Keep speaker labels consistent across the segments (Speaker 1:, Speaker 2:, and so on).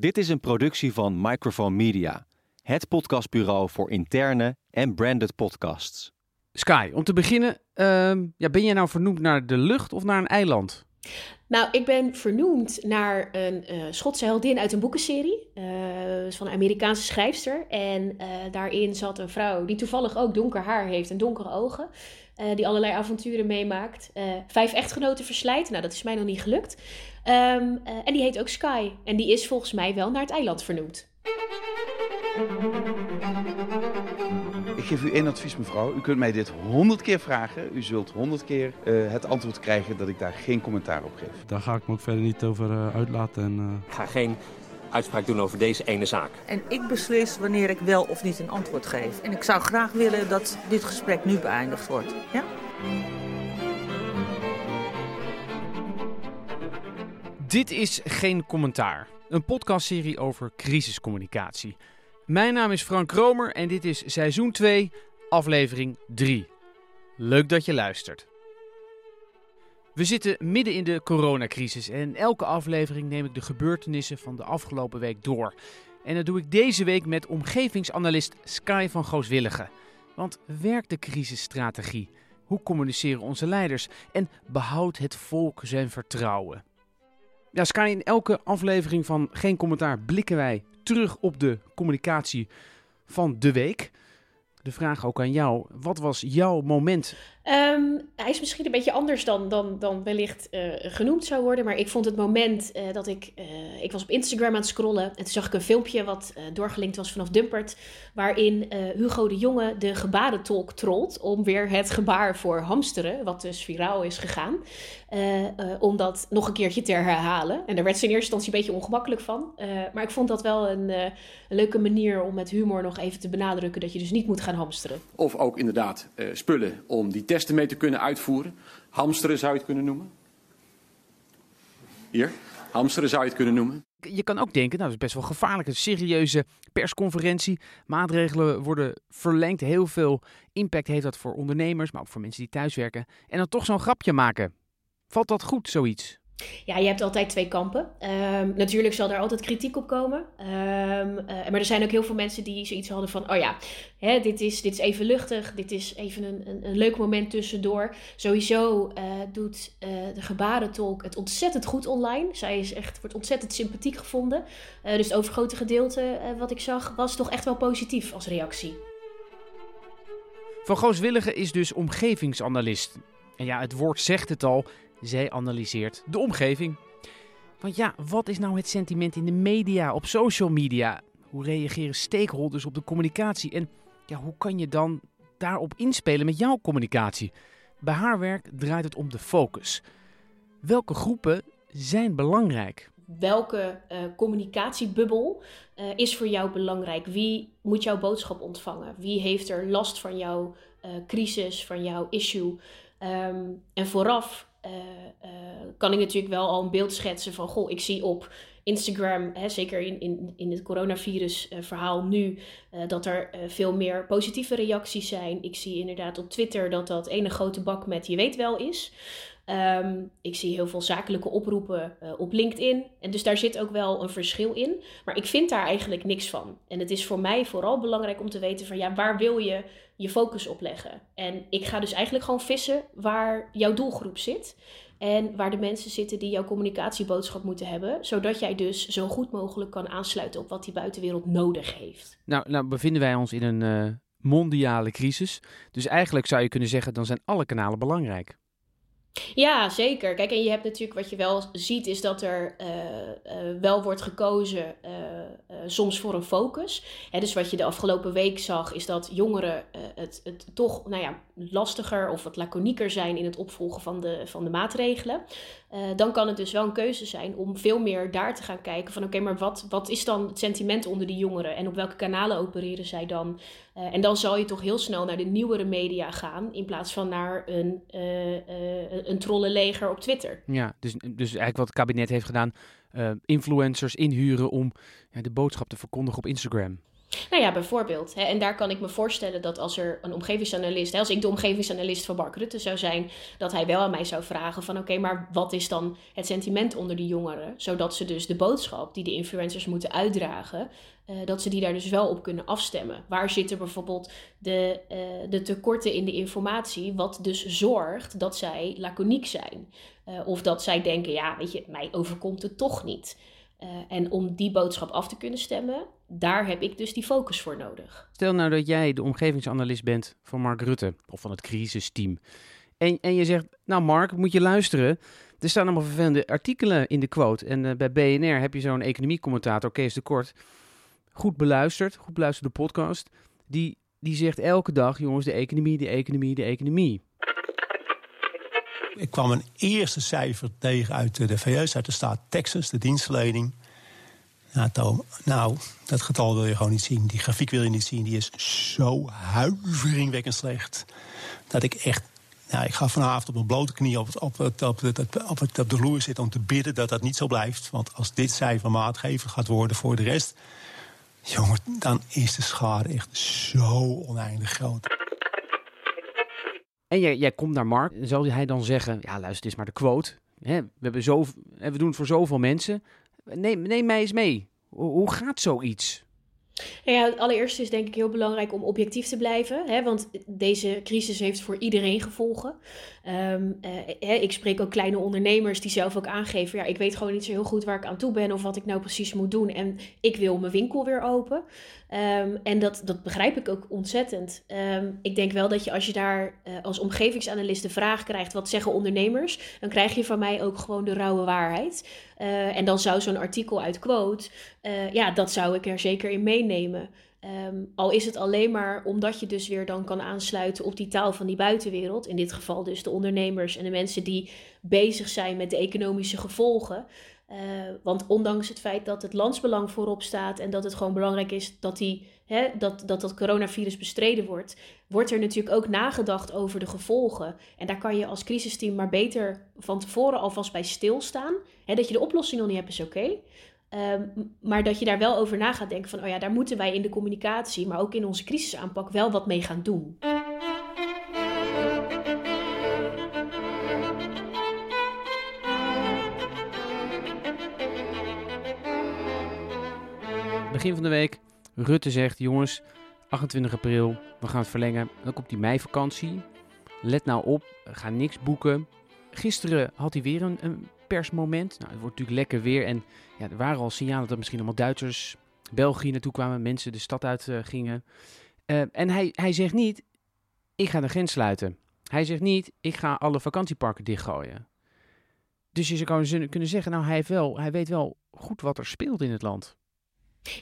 Speaker 1: Dit is een productie van Microphone Media, het podcastbureau voor interne en branded podcasts.
Speaker 2: Sky, om te beginnen, ehm, ja, ben jij nou vernoemd naar de lucht of naar een eiland?
Speaker 3: Nou, ik ben vernoemd naar een uh, Schotse heldin uit een boekenserie. Uh, van een Amerikaanse schrijfster. En uh, daarin zat een vrouw die toevallig ook donker haar heeft en donkere ogen. Die allerlei avonturen meemaakt. vijf echtgenoten verslijt. Nou, dat is mij nog niet gelukt. Um, en die heet ook Sky. En die is volgens mij wel naar het eiland vernoemd.
Speaker 4: Ik geef u één advies, mevrouw. U kunt mij dit honderd keer vragen. U zult honderd keer uh, het antwoord krijgen dat ik daar geen commentaar op geef.
Speaker 5: Daar ga ik me ook verder niet over uh, uitlaten. En, uh...
Speaker 6: Ik ga geen uitspraak doen over deze ene zaak.
Speaker 7: En ik beslis wanneer ik wel of niet een antwoord geef. En ik zou graag willen dat dit gesprek nu beëindigd wordt. Ja?
Speaker 2: Dit is Geen Commentaar, een podcastserie over crisiscommunicatie. Mijn naam is Frank Kromer en dit is seizoen 2, aflevering 3. Leuk dat je luistert. We zitten midden in de coronacrisis en in elke aflevering neem ik de gebeurtenissen van de afgelopen week door. En dat doe ik deze week met omgevingsanalist Sky van Gooswilligen. Want werkt de crisisstrategie? Hoe communiceren onze leiders? En behoudt het volk zijn vertrouwen? Ja, Sky, in elke aflevering van Geen Commentaar blikken wij terug op de communicatie van de week. De vraag ook aan jou. Wat was jouw moment?
Speaker 3: Um, hij is misschien een beetje anders dan, dan, dan wellicht uh, genoemd zou worden. Maar ik vond het moment uh, dat ik... Uh, ik was op Instagram aan het scrollen. En toen zag ik een filmpje wat doorgelinkt was vanaf Dumpert. Waarin Hugo de Jonge de gebarentolk trolt. Om weer het gebaar voor hamsteren, wat dus viraal is gegaan. om dat nog een keertje te herhalen. En daar werd ze in eerste instantie een beetje ongemakkelijk van. maar ik vond dat wel een, leuke manier om met humor nog even te benadrukken. Dat je dus niet moet gaan hamsteren.
Speaker 8: Of ook inderdaad spullen om die testen mee te kunnen uitvoeren. Hamsteren zou je het kunnen noemen. Hier, hamsteren zou je het kunnen noemen.
Speaker 2: Je kan ook denken, nou dat is best wel gevaarlijk. Een serieuze persconferentie. Maatregelen worden verlengd. Heel veel impact heeft dat voor ondernemers, maar ook voor mensen die thuiswerken. En dan toch zo'n grapje maken. Valt dat goed, zoiets?
Speaker 3: Ja, je hebt altijd twee kampen. Um, natuurlijk zal er altijd kritiek op komen. Um, uh, maar er zijn ook heel veel mensen die zoiets hadden van: oh ja, hè, dit, is, dit is even luchtig, dit is even een, een, een leuk moment tussendoor. Sowieso uh, doet uh, de gebarentolk het ontzettend goed online. Zij is echt, wordt ontzettend sympathiek gevonden. Dus het overgrote gedeelte wat ik zag was toch echt wel positief als reactie.
Speaker 2: Van Gooswillige is dus omgevingsanalist. En ja, het woord zegt het al. Zij analyseert de omgeving. Want ja, wat is nou het sentiment in de media, op social media? Hoe reageren stakeholders op de communicatie? En ja, hoe kan je dan daarop inspelen met jouw communicatie? Bij haar werk draait het om de focus. Welke groepen zijn belangrijk?
Speaker 3: Welke uh, communicatiebubbel uh, is voor jou belangrijk? Wie moet jouw boodschap ontvangen? Wie heeft er last van jouw uh, crisis, van jouw issue? Um, en vooraf uh, uh, kan ik natuurlijk wel al een beeld schetsen van, goh, ik zie op Instagram, hè, zeker in, in, in het coronavirus uh, verhaal nu, dat er veel meer positieve reacties zijn. Ik zie inderdaad op Twitter dat dat ene grote bak met je weet wel is. Um, ik zie heel veel zakelijke oproepen uh, op LinkedIn. En dus daar zit ook wel een verschil in. Maar ik vind daar eigenlijk niks van. En het is voor mij vooral belangrijk om te weten van ja, waar wil je je focus op leggen? En ik ga dus eigenlijk gewoon vissen waar jouw doelgroep zit. En waar de mensen zitten die jouw communicatieboodschap moeten hebben. Zodat jij dus zo goed mogelijk kan aansluiten op wat die buitenwereld nodig heeft.
Speaker 2: Nou, nou bevinden wij ons in een uh, mondiale crisis. Dus eigenlijk zou je kunnen zeggen, dan zijn alle kanalen belangrijk.
Speaker 3: Ja, zeker. Kijk, en je hebt natuurlijk wat je wel ziet, is dat er uh, uh, wel wordt gekozen uh, soms voor een focus. Hè, dus wat je de afgelopen week zag, is dat jongeren het, het toch nou ja, lastiger of wat laconieker zijn in het opvolgen van de, van de maatregelen. dan kan het dus wel een keuze zijn om veel meer daar te gaan kijken van oké, maar wat, wat is dan het sentiment onder die jongeren en op welke kanalen opereren zij dan? En dan zal je toch heel snel naar de nieuwere media gaan in plaats van naar een een trollenleger op Twitter.
Speaker 2: Ja, dus, dus eigenlijk wat het kabinet heeft gedaan, influencers inhuren om ja, de boodschap te verkondigen op Instagram.
Speaker 3: Nou ja, bijvoorbeeld. Hè, en daar kan ik me voorstellen dat als er een omgevingsanalist, als ik de omgevingsanalist van Mark Rutte zou zijn, dat hij wel aan mij zou vragen van oké, maar wat is dan het sentiment onder die jongeren? Zodat ze dus de boodschap die de influencers moeten uitdragen, uh, dat ze die daar dus wel op kunnen afstemmen. Waar zitten bijvoorbeeld de, uh, de tekorten in de informatie, wat dus zorgt dat zij laconiek zijn? Uh, of dat zij denken, ja, weet je, mij overkomt het toch niet. Uh, en om die boodschap af te kunnen stemmen, daar heb ik dus die focus voor nodig.
Speaker 2: Stel nou dat jij de omgevingsanalist bent van Mark Rutte of van het crisisteam. En, en je zegt, nou Mark, moet je luisteren. Er staan allemaal vervelende artikelen in de quote. En uh, bij BNR heb je zo'n economiecommentator, Kees de Kort, goed beluisterd, goed beluisterde podcast. Die, die zegt elke dag, jongens, de economie, de economie, de economie.
Speaker 9: Ik kwam een eerste cijfer tegen uit de VS, uit de staat Texas, de dienstverlening. Nou, nou, dat getal wil je gewoon niet zien. Die grafiek wil je niet zien. Die is zo huiveringwekkend slecht. Dat ik echt. Nou, ik ga vanavond op mijn blote knie op, het, op, het, op, het, op, het, op de vloer zitten om te bidden dat dat niet zo blijft. Want als dit cijfer maatgever gaat worden voor de rest. Jongen, dan is de schade echt zo oneindig groot.
Speaker 2: En jij, jij komt naar Mark. Zal hij dan zeggen: Ja, luister, dit is maar de quote. Hè, we, hebben zo, we doen het voor zoveel mensen. Neem, neem mij eens mee. Hoe, hoe gaat zoiets?
Speaker 3: Ja, allereerst is denk ik heel belangrijk om objectief te blijven. Hè, want deze crisis heeft voor iedereen gevolgen. Um, uh, ik spreek ook kleine ondernemers die zelf ook aangeven: ja, ik weet gewoon niet zo heel goed waar ik aan toe ben of wat ik nou precies moet doen. En ik wil mijn winkel weer open. Um, en dat, dat begrijp ik ook ontzettend. Um, ik denk wel dat je als je daar uh, als omgevingsanalist de vraag krijgt: wat zeggen ondernemers? Dan krijg je van mij ook gewoon de rauwe waarheid. Uh, en dan zou zo'n artikel uit quote, uh, ja, dat zou ik er zeker in meenemen. Um, al is het alleen maar omdat je dus weer dan kan aansluiten op die taal van die buitenwereld. In dit geval dus de ondernemers en de mensen die bezig zijn met de economische gevolgen. Uh, want ondanks het feit dat het landsbelang voorop staat en dat het gewoon belangrijk is dat, die, hè, dat, dat dat coronavirus bestreden wordt, wordt er natuurlijk ook nagedacht over de gevolgen. En daar kan je als crisisteam maar beter van tevoren alvast bij stilstaan. Hè, dat je de oplossing nog niet hebt is oké. Um, maar dat je daar wel over na gaat denken van, oh ja, daar moeten wij in de communicatie, maar ook in onze crisisaanpak wel wat mee gaan doen.
Speaker 2: Begin van de week, Rutte zegt, jongens, 28 april, we gaan het verlengen. Dan komt die meivakantie. Let nou op, ga niks boeken. Gisteren had hij weer een, een persmoment. Nou, het wordt natuurlijk lekker weer en ja, er waren al signalen dat misschien allemaal Duitsers België naartoe kwamen, mensen de stad uit uh, gingen. Uh, en hij, hij zegt niet, ik ga de grens sluiten. Hij zegt niet, ik ga alle vakantieparken dichtgooien. Dus je zou kunnen zeggen, nou hij, heeft wel, hij weet wel goed wat er speelt in het land.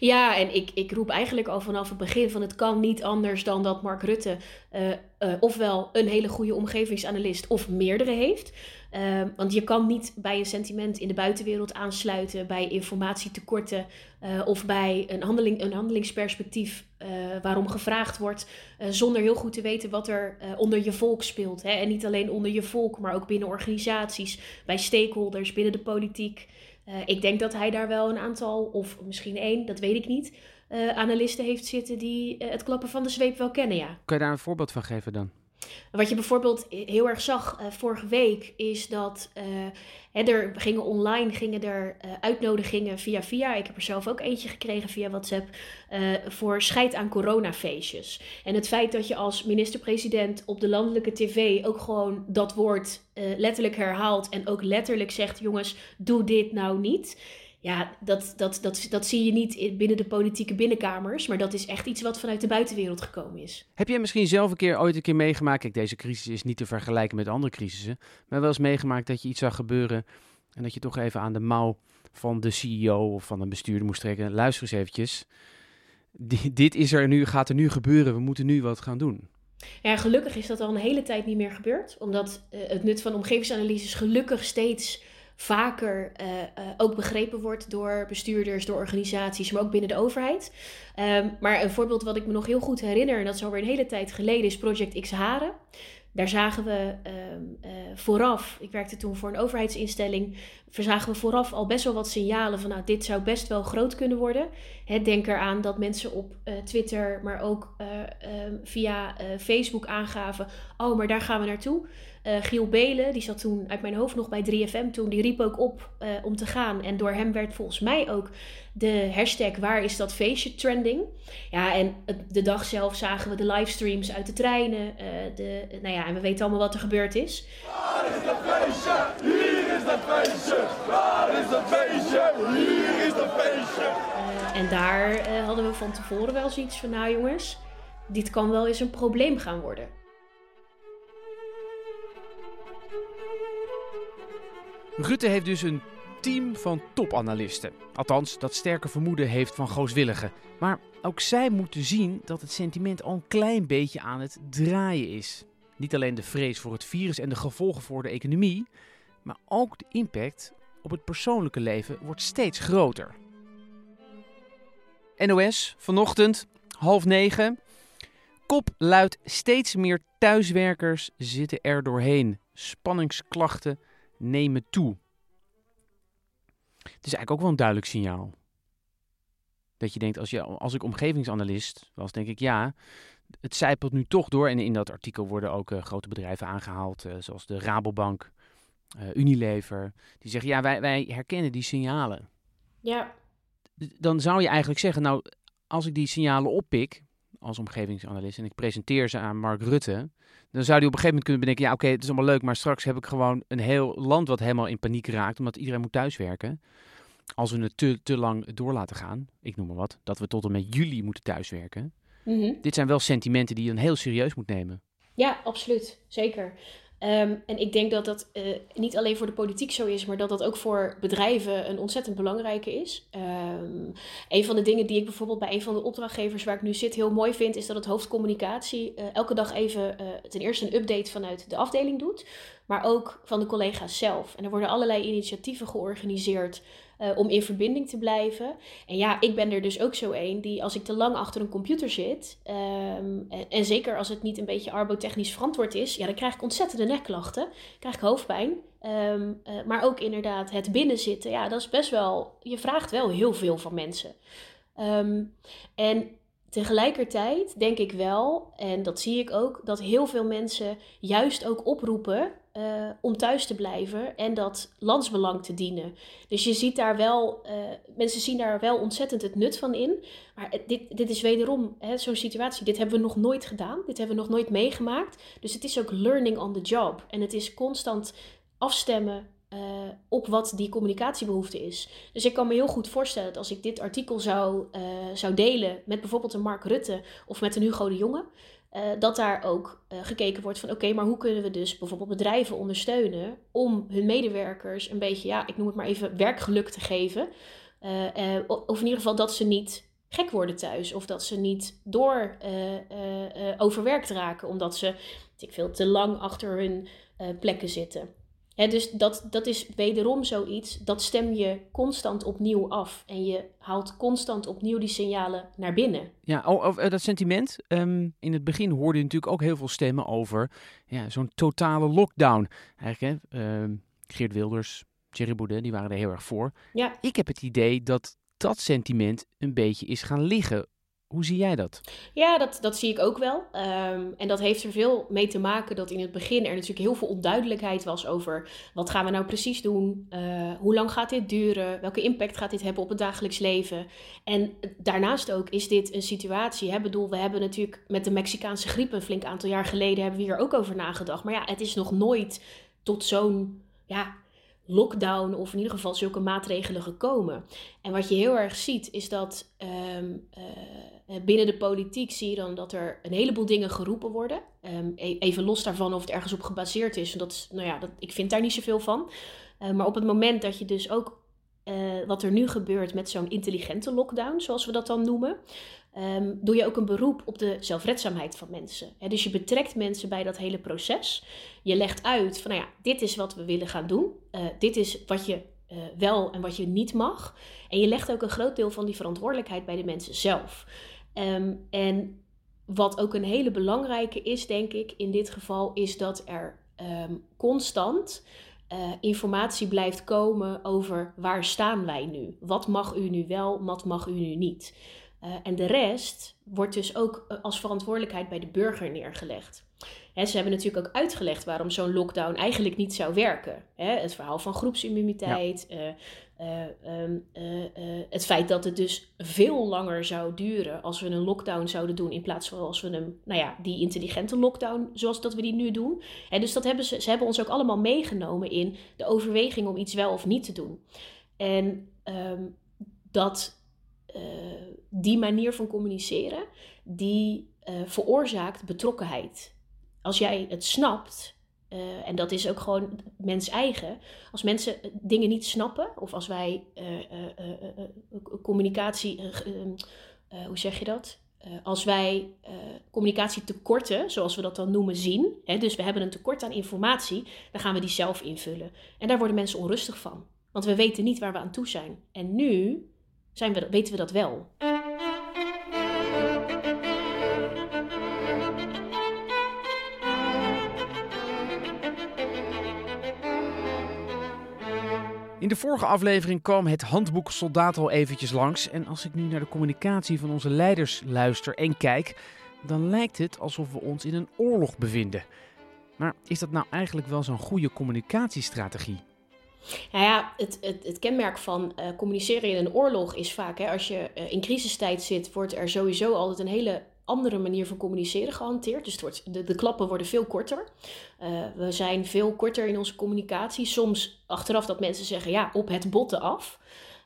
Speaker 3: Ja, en ik, ik roep eigenlijk al vanaf het begin van het kan niet anders dan dat Mark Rutte uh, uh, ofwel een hele goede omgevingsanalist of meerdere heeft. Uh, want je kan niet bij een sentiment in de buitenwereld aansluiten, bij informatietekorten of bij een, handeling, een handelingsperspectief waarom gevraagd wordt, zonder heel goed te weten wat er onder je volk speelt. Hè? En niet alleen onder je volk, maar ook binnen organisaties, bij stakeholders, binnen de politiek. Uh, ik denk dat hij daar wel een aantal, of misschien één, dat weet ik niet, uh, analisten heeft zitten die uh, het klappen van de zweep wel kennen, ja.
Speaker 2: Kan je daar een voorbeeld van geven dan?
Speaker 3: Wat je bijvoorbeeld heel erg zag vorige week, is dat hè, er gingen online gingen er, uitnodigingen via via. Ik heb er zelf ook eentje gekregen via WhatsApp voor scheid aan coronafeestjes. En het feit dat je als minister-president op de landelijke tv ook gewoon dat woord letterlijk herhaalt en ook letterlijk zegt: jongens, doe dit nou niet. Ja, dat, dat, dat, dat zie je niet binnen de politieke binnenkamers, maar dat is echt iets wat vanuit de buitenwereld gekomen is.
Speaker 2: Heb jij misschien zelf een keer ooit een keer meegemaakt? Kijk, deze crisis is niet te vergelijken met andere crisissen, maar wel eens meegemaakt dat je iets zag gebeuren en dat je toch even aan de mouw van de CEO of van een bestuurder moest trekken. Luister eens eventjes. dit is er nu, gaat er nu gebeuren. We moeten nu wat gaan doen.
Speaker 3: Ja, gelukkig is dat al een hele tijd niet meer gebeurd. Omdat uh, het nut van omgevingsanalyses gelukkig steeds vaker uh, uh, ook begrepen wordt door bestuurders, door organisaties, maar ook binnen de overheid. Um, maar een voorbeeld wat ik me nog heel goed herinner, en dat is alweer een hele tijd geleden, is Project X Haren. Daar zagen we ehm, eh, vooraf, ik werkte toen voor een overheidsinstelling, zagen we vooraf al best wel wat signalen van nou, dit zou best wel groot kunnen worden. Hè, denk eraan dat mensen op uh, Twitter, maar ook uh, via Facebook aangaven, oh, maar daar gaan we naartoe. Giel Belen, die zat toen uit mijn hoofd nog bij 3FM toen, die riep ook op om te gaan. En door hem werd volgens mij ook de hashtag waar is dat feestje trending. Ja, en de dag zelf zagen we de livestreams uit de treinen. De, nou ja, en we weten allemaal wat er gebeurd is. Waar is dat feestje? Dat feestje. Waar is dat feestje? Hier is dat feestje. En daar uh, hadden we van tevoren wel zoiets van, nou jongens, dit kan wel eens een probleem gaan worden.
Speaker 2: Rutte heeft dus een team van topanalisten. Althans, dat sterke vermoeden heeft van Gooswilligen. Maar ook zij moeten zien dat het sentiment al een klein beetje aan het draaien is. Niet alleen de vrees voor het virus en de gevolgen voor de economie, maar ook de impact op het persoonlijke leven wordt steeds groter. NOS, vanochtend, half negen. Kop luidt steeds meer thuiswerkers zitten er doorheen. Spanningsklachten nemen toe. Het is eigenlijk ook wel een duidelijk signaal. Dat je denkt, als, je, als ik omgevingsanalist was, denk ik ja, het zijpelt nu toch door. En in dat artikel worden ook uh, grote bedrijven aangehaald, uh, zoals de Rabobank, uh, Unilever. Die zeggen, ja, wij, wij herkennen die signalen.
Speaker 3: Ja.
Speaker 2: Dan zou je eigenlijk zeggen, nou, als ik die signalen oppik als omgevingsanalist en ik presenteer ze aan Mark Rutte, dan zou hij op een gegeven moment kunnen bedenken, ja oké, het is allemaal leuk, maar straks heb ik gewoon een heel land wat helemaal in paniek raakt, omdat iedereen moet thuiswerken. Als we het te, te lang door laten gaan, ik noem maar wat, dat we tot en met juli moeten thuiswerken. Mm Dit zijn wel sentimenten die je dan heel serieus moet nemen.
Speaker 3: Ja, absoluut. Zeker. Um, en ik denk dat dat uh, niet alleen voor de politiek zo is, maar dat dat ook voor bedrijven een ontzettend belangrijke is. Um, een van de dingen die ik bijvoorbeeld bij een van de opdrachtgevers waar ik nu zit heel mooi vind, is dat het hoofdcommunicatie uh, elke dag even uh, ten eerste een update vanuit de afdeling doet, maar ook van de collega's zelf. En er worden allerlei initiatieven georganiseerd uh, om in verbinding te blijven. En ja, ik ben er dus ook zo een die als ik te lang achter een computer zit, um, en, zeker als het niet een beetje arbotechnisch verantwoord is, ja, dan krijg ik ontzettende nekklachten, krijg ik hoofdpijn. Um, uh, maar ook inderdaad het binnenzitten, ja, dat is best wel, je vraagt wel heel veel van mensen. Um, en tegelijkertijd denk ik wel, en dat zie ik ook, dat heel veel mensen juist ook oproepen uh, om thuis te blijven en dat landsbelang te dienen. Dus je ziet daar wel, uh, mensen zien daar wel ontzettend het nut van in. Maar dit, dit is wederom zo'n situatie, dit hebben we nog nooit gedaan, dit hebben we nog nooit meegemaakt. Dus het is ook learning on the job. En het is constant afstemmen uh, op wat die communicatiebehoefte is. Dus ik kan me heel goed voorstellen dat als ik dit artikel zou, zou delen met bijvoorbeeld een Mark Rutte of met een Hugo de Jonge, uh, dat daar ook gekeken wordt van oké, maar hoe kunnen we dus bijvoorbeeld bedrijven ondersteunen om hun medewerkers een beetje, ja, ik noem het maar even, werkgeluk te geven. Of in ieder geval dat ze niet gek worden thuis of dat ze niet door overwerkt raken omdat ze ik veel, te lang achter hun plekken zitten dus dat, dat is wederom zoiets, dat stem je constant opnieuw af. En je haalt constant opnieuw die signalen naar binnen.
Speaker 2: Ja, oh, dat sentiment. Um, in het begin hoorde je natuurlijk ook heel veel stemmen over ja, zo'n totale lockdown. Eigenlijk, hè, um, Geert Wilders, Thierry Baudet, die waren er heel erg voor.
Speaker 3: Ja.
Speaker 2: Ik heb het idee dat dat sentiment een beetje is gaan liggen hoe zie jij dat?
Speaker 3: Ja, dat, dat zie ik ook wel. Um, en dat heeft er veel mee te maken dat in het begin er natuurlijk heel veel onduidelijkheid was over wat gaan we nou precies doen, uh, hoe lang gaat dit duren, welke impact gaat dit hebben op het dagelijks leven. En daarnaast ook is dit een situatie, hè, bedoel, we hebben natuurlijk met de Mexicaanse griep een flink aantal jaar geleden hebben we hier ook over nagedacht. Maar ja, het is nog nooit tot zo'n ja, lockdown of in ieder geval zulke maatregelen gekomen. En wat je heel erg ziet is dat um, uh, binnen de politiek zie je dan dat er een heleboel dingen geroepen worden. Um, even los daarvan of het ergens op gebaseerd is. Dat, nou ja, dat, ik vind daar niet zoveel van. Uh, maar op het moment dat je dus ook uh, wat er nu gebeurt met zo'n intelligente lockdown, zoals we dat dan noemen, um, doe je ook een beroep op de zelfredzaamheid van mensen. Dus je betrekt mensen bij dat hele proces. Je legt uit van, nou ja, dit is wat we willen gaan doen. Dit is wat je wel en wat je niet mag. En je legt ook een groot deel van die verantwoordelijkheid bij de mensen zelf. Um, en wat ook een hele belangrijke is, denk ik, in dit geval, is dat er ehm, constant uh, informatie blijft komen over waar staan wij nu? Wat mag u nu wel, wat mag u nu niet? Uh, en de rest wordt dus ook als verantwoordelijkheid bij de burger neergelegd. He, ze hebben natuurlijk ook uitgelegd waarom zo'n lockdown eigenlijk niet zou werken. het verhaal van groepsimmuniteit, ja. uh, het feit dat het dus veel langer zou duren als we een lockdown zouden doen in plaats van als we een, nou ja, die intelligente lockdown zoals dat we die nu doen. dus dat hebben ze, ze hebben ons ook allemaal meegenomen in de overweging om iets wel of niet te doen. En um, dat die manier van communiceren, die veroorzaakt betrokkenheid. Als jij het snapt, uh, en dat is ook gewoon mens eigen. Als mensen dingen niet snappen, of als wij communicatie, hoe zeg je dat? als wij communicatie tekorten, zoals we dat dan noemen, zien, hè, dus we hebben een tekort aan informatie, dan gaan we die zelf invullen. En daar worden mensen onrustig van. Want we weten niet waar we aan toe zijn. En nu zijn we, weten we dat wel.
Speaker 2: In de vorige aflevering kwam het handboek Soldaat al eventjes langs. En als ik nu naar de communicatie van onze leiders luister en kijk, dan lijkt het alsof we ons in een oorlog bevinden. Maar is dat nou eigenlijk wel zo'n goede communicatiestrategie?
Speaker 3: Nou ja, het, het, het kenmerk van uh, communiceren in een oorlog is vaak, hè, als je uh, in crisistijd zit, wordt er sowieso altijd een hele andere manier van communiceren gehanteerd. Dus het wordt, de, klappen worden veel korter. Uh, we zijn veel korter in onze communicatie. Soms achteraf dat mensen zeggen, ja, op het botten af.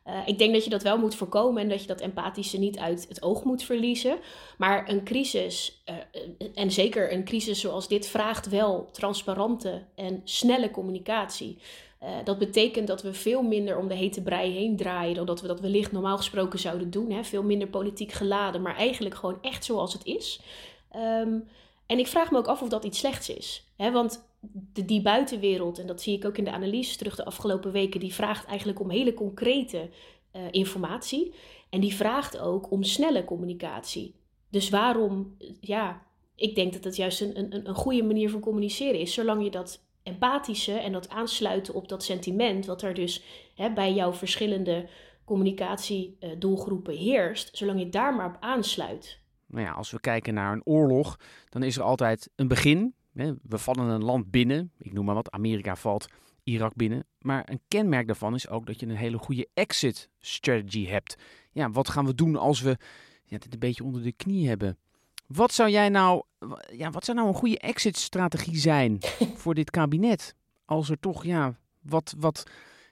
Speaker 3: Uh, ik denk dat je dat wel moet voorkomen en dat je dat empathische niet uit het oog moet verliezen. Maar een crisis, uh, en zeker een crisis zoals dit, vraagt wel transparante en snelle communicatie. Uh, dat betekent dat we veel minder om de hete brei heen draaien dan dat we dat wellicht normaal gesproken zouden doen. Hè? Veel minder politiek geladen, maar eigenlijk gewoon echt zoals het is. Um, en ik vraag me ook af of dat iets slechts is. Hè? Want de, die buitenwereld, en dat zie ik ook in de analyse terug de afgelopen weken, die vraagt eigenlijk om hele concrete uh, informatie. En die vraagt ook om snelle communicatie. Dus waarom, ja, ik denk dat dat juist een, een, een goede manier van communiceren is, zolang je dat empathische en dat aansluiten op dat sentiment, wat er dus hè, bij jouw verschillende communicatiedoelgroepen heerst, zolang je daar maar op aansluit.
Speaker 2: Nou ja, als we kijken naar een oorlog, dan is er altijd een begin. We vallen een land binnen, ik noem maar wat, Amerika valt Irak binnen. Maar een kenmerk daarvan is ook dat je een hele goede exit strategy hebt. Ja, wat gaan we doen als we ja, dit een beetje onder de knie hebben? Wat zou jij nou, ja, wat zou nou een goede exit-strategie zijn voor dit kabinet? Als er toch ja, wat, wat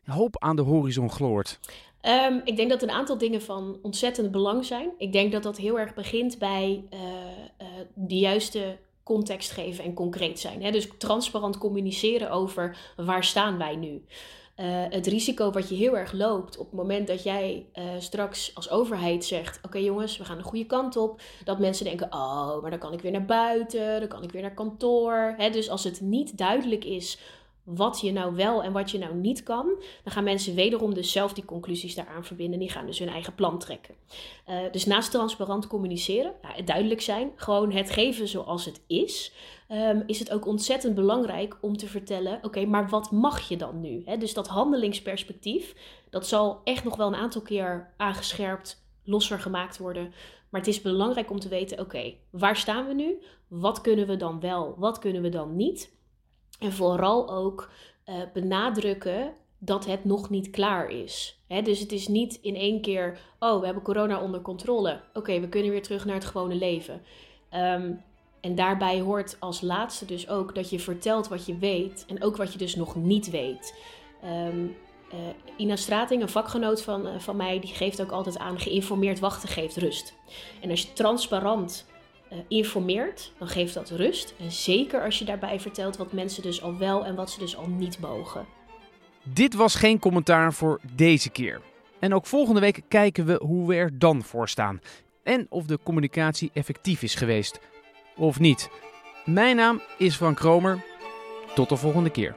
Speaker 2: hoop aan de horizon gloort.
Speaker 3: Um, ik denk dat een aantal dingen van ontzettend belang zijn. Ik denk dat dat heel erg begint bij uh, uh, de juiste context geven en concreet zijn. Hè? Dus transparant communiceren over waar staan wij nu. Uh, het risico wat je heel erg loopt op het moment dat jij uh, straks als overheid zegt: Oké jongens, we gaan de goede kant op. Dat mensen denken: Oh, maar dan kan ik weer naar buiten, dan kan ik weer naar kantoor. Dus als het niet duidelijk is wat je nou wel en wat je nou niet kan, dan gaan mensen wederom dus zelf die conclusies daaraan verbinden. Die gaan dus hun eigen plan trekken. Uh, dus naast transparant communiceren, duidelijk zijn, gewoon het geven zoals het is, um, is het ook ontzettend belangrijk om te vertellen: oké, maar wat mag je dan nu? Dus dat handelingsperspectief, dat zal echt nog wel een aantal keer aangescherpt, losser gemaakt worden. Maar het is belangrijk om te weten: oké, waar staan we nu? Wat kunnen we dan wel? Wat kunnen we dan niet? En vooral ook uh, benadrukken dat het nog niet klaar is. Dus het is niet in één keer, oh, we hebben corona onder controle. Oké, we kunnen weer terug naar het gewone leven. Um, en daarbij hoort als laatste dus ook dat je vertelt wat je weet en ook wat je dus nog niet weet. Um, Ina Strating, een vakgenoot van, uh, van mij, die geeft ook altijd aan: geïnformeerd wachten geeft rust. En als je transparant uh, informeert, dan geeft dat rust. En zeker als je daarbij vertelt wat mensen dus al wel en wat ze dus al niet mogen.
Speaker 2: Dit was geen commentaar voor deze keer. En ook volgende week kijken we hoe we er dan voor staan. En of de communicatie effectief is geweest. Of niet. Mijn naam is Frank Kromer. Tot de volgende keer.